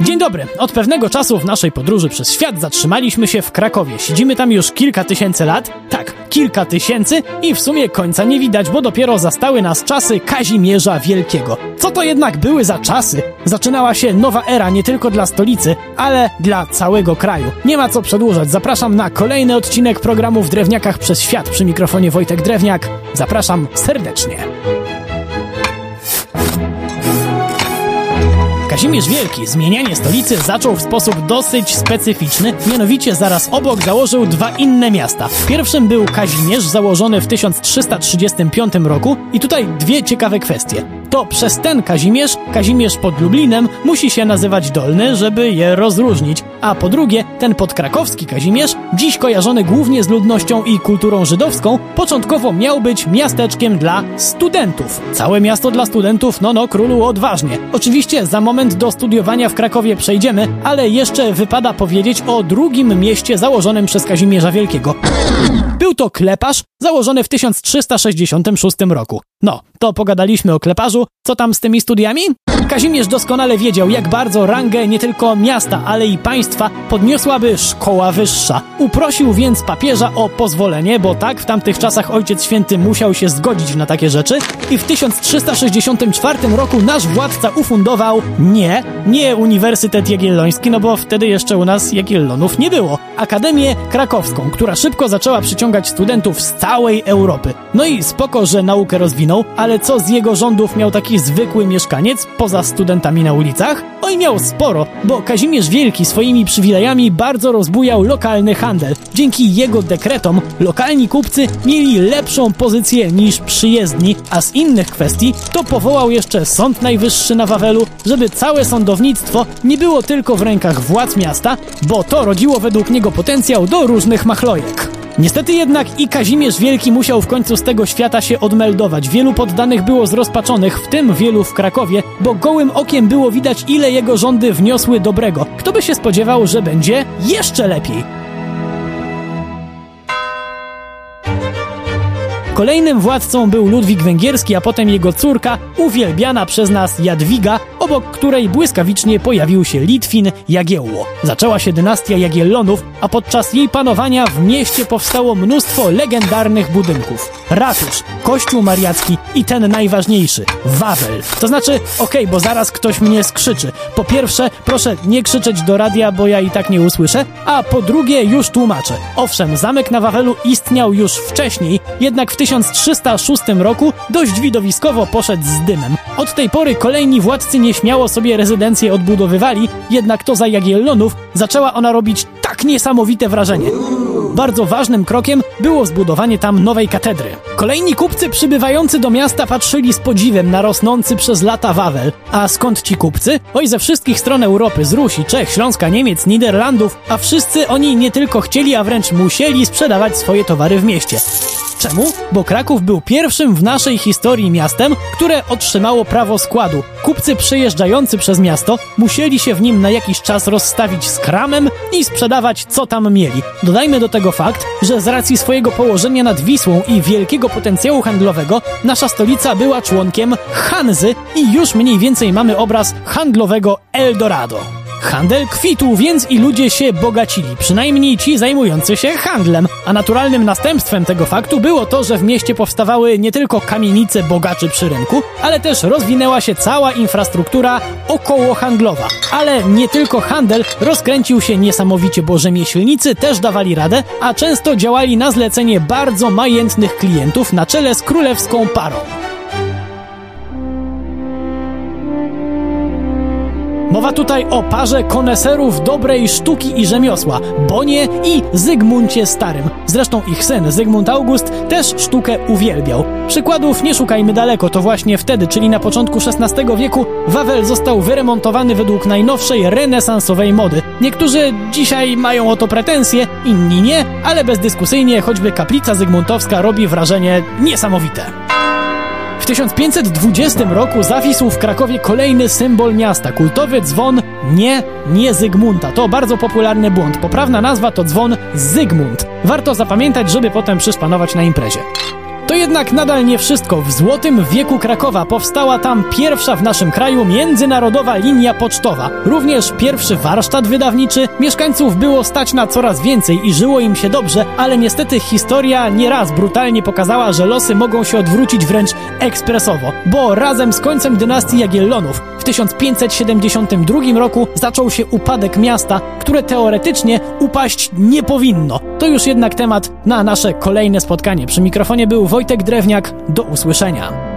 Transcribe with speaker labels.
Speaker 1: Dzień dobry. Od pewnego czasu w naszej podróży przez świat zatrzymaliśmy się w Krakowie. Siedzimy tam już kilka tysięcy lat. Tak, kilka tysięcy i w sumie końca nie widać, bo dopiero zastały nas czasy Kazimierza Wielkiego. Co to jednak były za czasy? Zaczynała się nowa era nie tylko dla stolicy, ale dla całego kraju. Nie ma co przedłużać. Zapraszam na kolejny odcinek programu w Drewniakach przez świat. Przy mikrofonie Wojtek Drewniak. Zapraszam serdecznie. Kazimierz Wielki. Zmienianie stolicy zaczął w sposób dosyć specyficzny, mianowicie zaraz obok założył dwa inne miasta. Pierwszym był Kazimierz, założony w 1335 roku. I tutaj dwie ciekawe kwestie to przez ten Kazimierz, Kazimierz pod Lublinem, musi się nazywać Dolny, żeby je rozróżnić. A po drugie, ten podkrakowski Kazimierz, dziś kojarzony głównie z ludnością i kulturą żydowską, początkowo miał być miasteczkiem dla studentów. Całe miasto dla studentów, no no, królu odważnie. Oczywiście za moment do studiowania w Krakowie przejdziemy, ale jeszcze wypada powiedzieć o drugim mieście założonym przez Kazimierza Wielkiego. Był to kleparz założony w 1366 roku. No, to pogadaliśmy o kleparzu. Co tam z tymi studiami? Kazimierz doskonale wiedział, jak bardzo rangę nie tylko miasta, ale i państwa podniosłaby szkoła wyższa. Uprosił więc papieża o pozwolenie, bo tak w tamtych czasach Ojciec Święty musiał się zgodzić na takie rzeczy i w 1364 roku nasz władca ufundował nie, nie Uniwersytet Jagielloński, no bo wtedy jeszcze u nas Jagiellonów nie było. Akademię Krakowską, która szybko zaczęła przyciągać studentów z całej Europy. No i spoko, że naukę rozwinął, ale co z jego rządów miał taki zwykły mieszkaniec studentami na ulicach? Oj miał sporo, bo Kazimierz Wielki swoimi przywilejami bardzo rozbujał lokalny handel. Dzięki jego dekretom lokalni kupcy mieli lepszą pozycję niż przyjezdni, a z innych kwestii to powołał jeszcze Sąd Najwyższy na Wawelu, żeby całe sądownictwo nie było tylko w rękach władz miasta, bo to rodziło według niego potencjał do różnych machlojek. Niestety jednak i Kazimierz Wielki musiał w końcu z tego świata się odmeldować. Wielu poddanych było zrozpaczonych, w tym wielu w Krakowie, bo gołym okiem było widać, ile jego rządy wniosły dobrego. Kto by się spodziewał, że będzie jeszcze lepiej? Kolejnym władcą był Ludwik Węgierski, a potem jego córka, uwielbiana przez nas Jadwiga, obok której błyskawicznie pojawił się Litwin Jagiełło. Zaczęła się dynastia Jagiellonów, a podczas jej panowania w mieście powstało mnóstwo legendarnych budynków. Ratusz, kościół mariacki i ten najważniejszy, Wawel. To znaczy, okej, okay, bo zaraz ktoś mnie skrzyczy. Po pierwsze, proszę nie krzyczeć do radia, bo ja i tak nie usłyszę, a po drugie już tłumaczę. Owszem, zamek na Wawelu istniał już wcześniej, jednak w 1306 roku dość widowiskowo poszedł z dymem. Od tej pory kolejni władcy nieśmiało sobie rezydencję odbudowywali, jednak to za Jagiellonów zaczęła ona robić tak niesamowite wrażenie. Bardzo ważnym krokiem było zbudowanie tam nowej katedry. Kolejni kupcy przybywający do miasta patrzyli z podziwem na rosnący przez lata Wawel. A skąd ci kupcy? Oj, ze wszystkich stron Europy, z Rusi, Czech, Śląska, Niemiec, Niderlandów, a wszyscy oni nie tylko chcieli, a wręcz musieli sprzedawać swoje towary w mieście. Czemu? Bo Kraków był pierwszym w naszej historii miastem, które otrzymało prawo składu. Kupcy przejeżdżający przez miasto musieli się w nim na jakiś czas rozstawić z kramem i sprzedawać co tam mieli. Dodajmy do tego fakt, że z racji swojego położenia nad Wisłą i wielkiego potencjału handlowego, nasza stolica była członkiem Hanzy i już mniej więcej mamy obraz handlowego Eldorado. Handel kwitł więc i ludzie się bogacili, przynajmniej ci zajmujący się handlem. A naturalnym następstwem tego faktu było to, że w mieście powstawały nie tylko kamienice bogaczy przy rynku, ale też rozwinęła się cała infrastruktura okołohandlowa. Ale nie tylko handel rozkręcił się niesamowicie, bo rzemieślnicy też dawali radę, a często działali na zlecenie bardzo majętnych klientów na czele z królewską parą. Mowa tutaj o parze koneserów dobrej sztuki i rzemiosła, Bonie i Zygmuncie Starym. Zresztą ich syn, Zygmunt August, też sztukę uwielbiał. Przykładów nie szukajmy daleko, to właśnie wtedy, czyli na początku XVI wieku, Wawel został wyremontowany według najnowszej renesansowej mody. Niektórzy dzisiaj mają o to pretensje, inni nie, ale bezdyskusyjnie choćby kaplica zygmuntowska robi wrażenie niesamowite. W 1520 roku zawisł w Krakowie kolejny symbol miasta, kultowy dzwon nie, nie Zygmunta. To bardzo popularny błąd. Poprawna nazwa to dzwon Zygmunt. Warto zapamiętać, żeby potem przyszpanować na imprezie. To jednak nadal nie wszystko. W złotym wieku Krakowa powstała tam pierwsza w naszym kraju międzynarodowa linia pocztowa. Również pierwszy warsztat wydawniczy. Mieszkańców było stać na coraz więcej i żyło im się dobrze, ale niestety historia nieraz brutalnie pokazała, że losy mogą się odwrócić wręcz ekspresowo, bo razem z końcem dynastii Jagiellonów 1572 roku zaczął się upadek miasta, które teoretycznie upaść nie powinno. To już jednak temat na nasze kolejne spotkanie. Przy mikrofonie był Wojtek Drewniak. Do usłyszenia.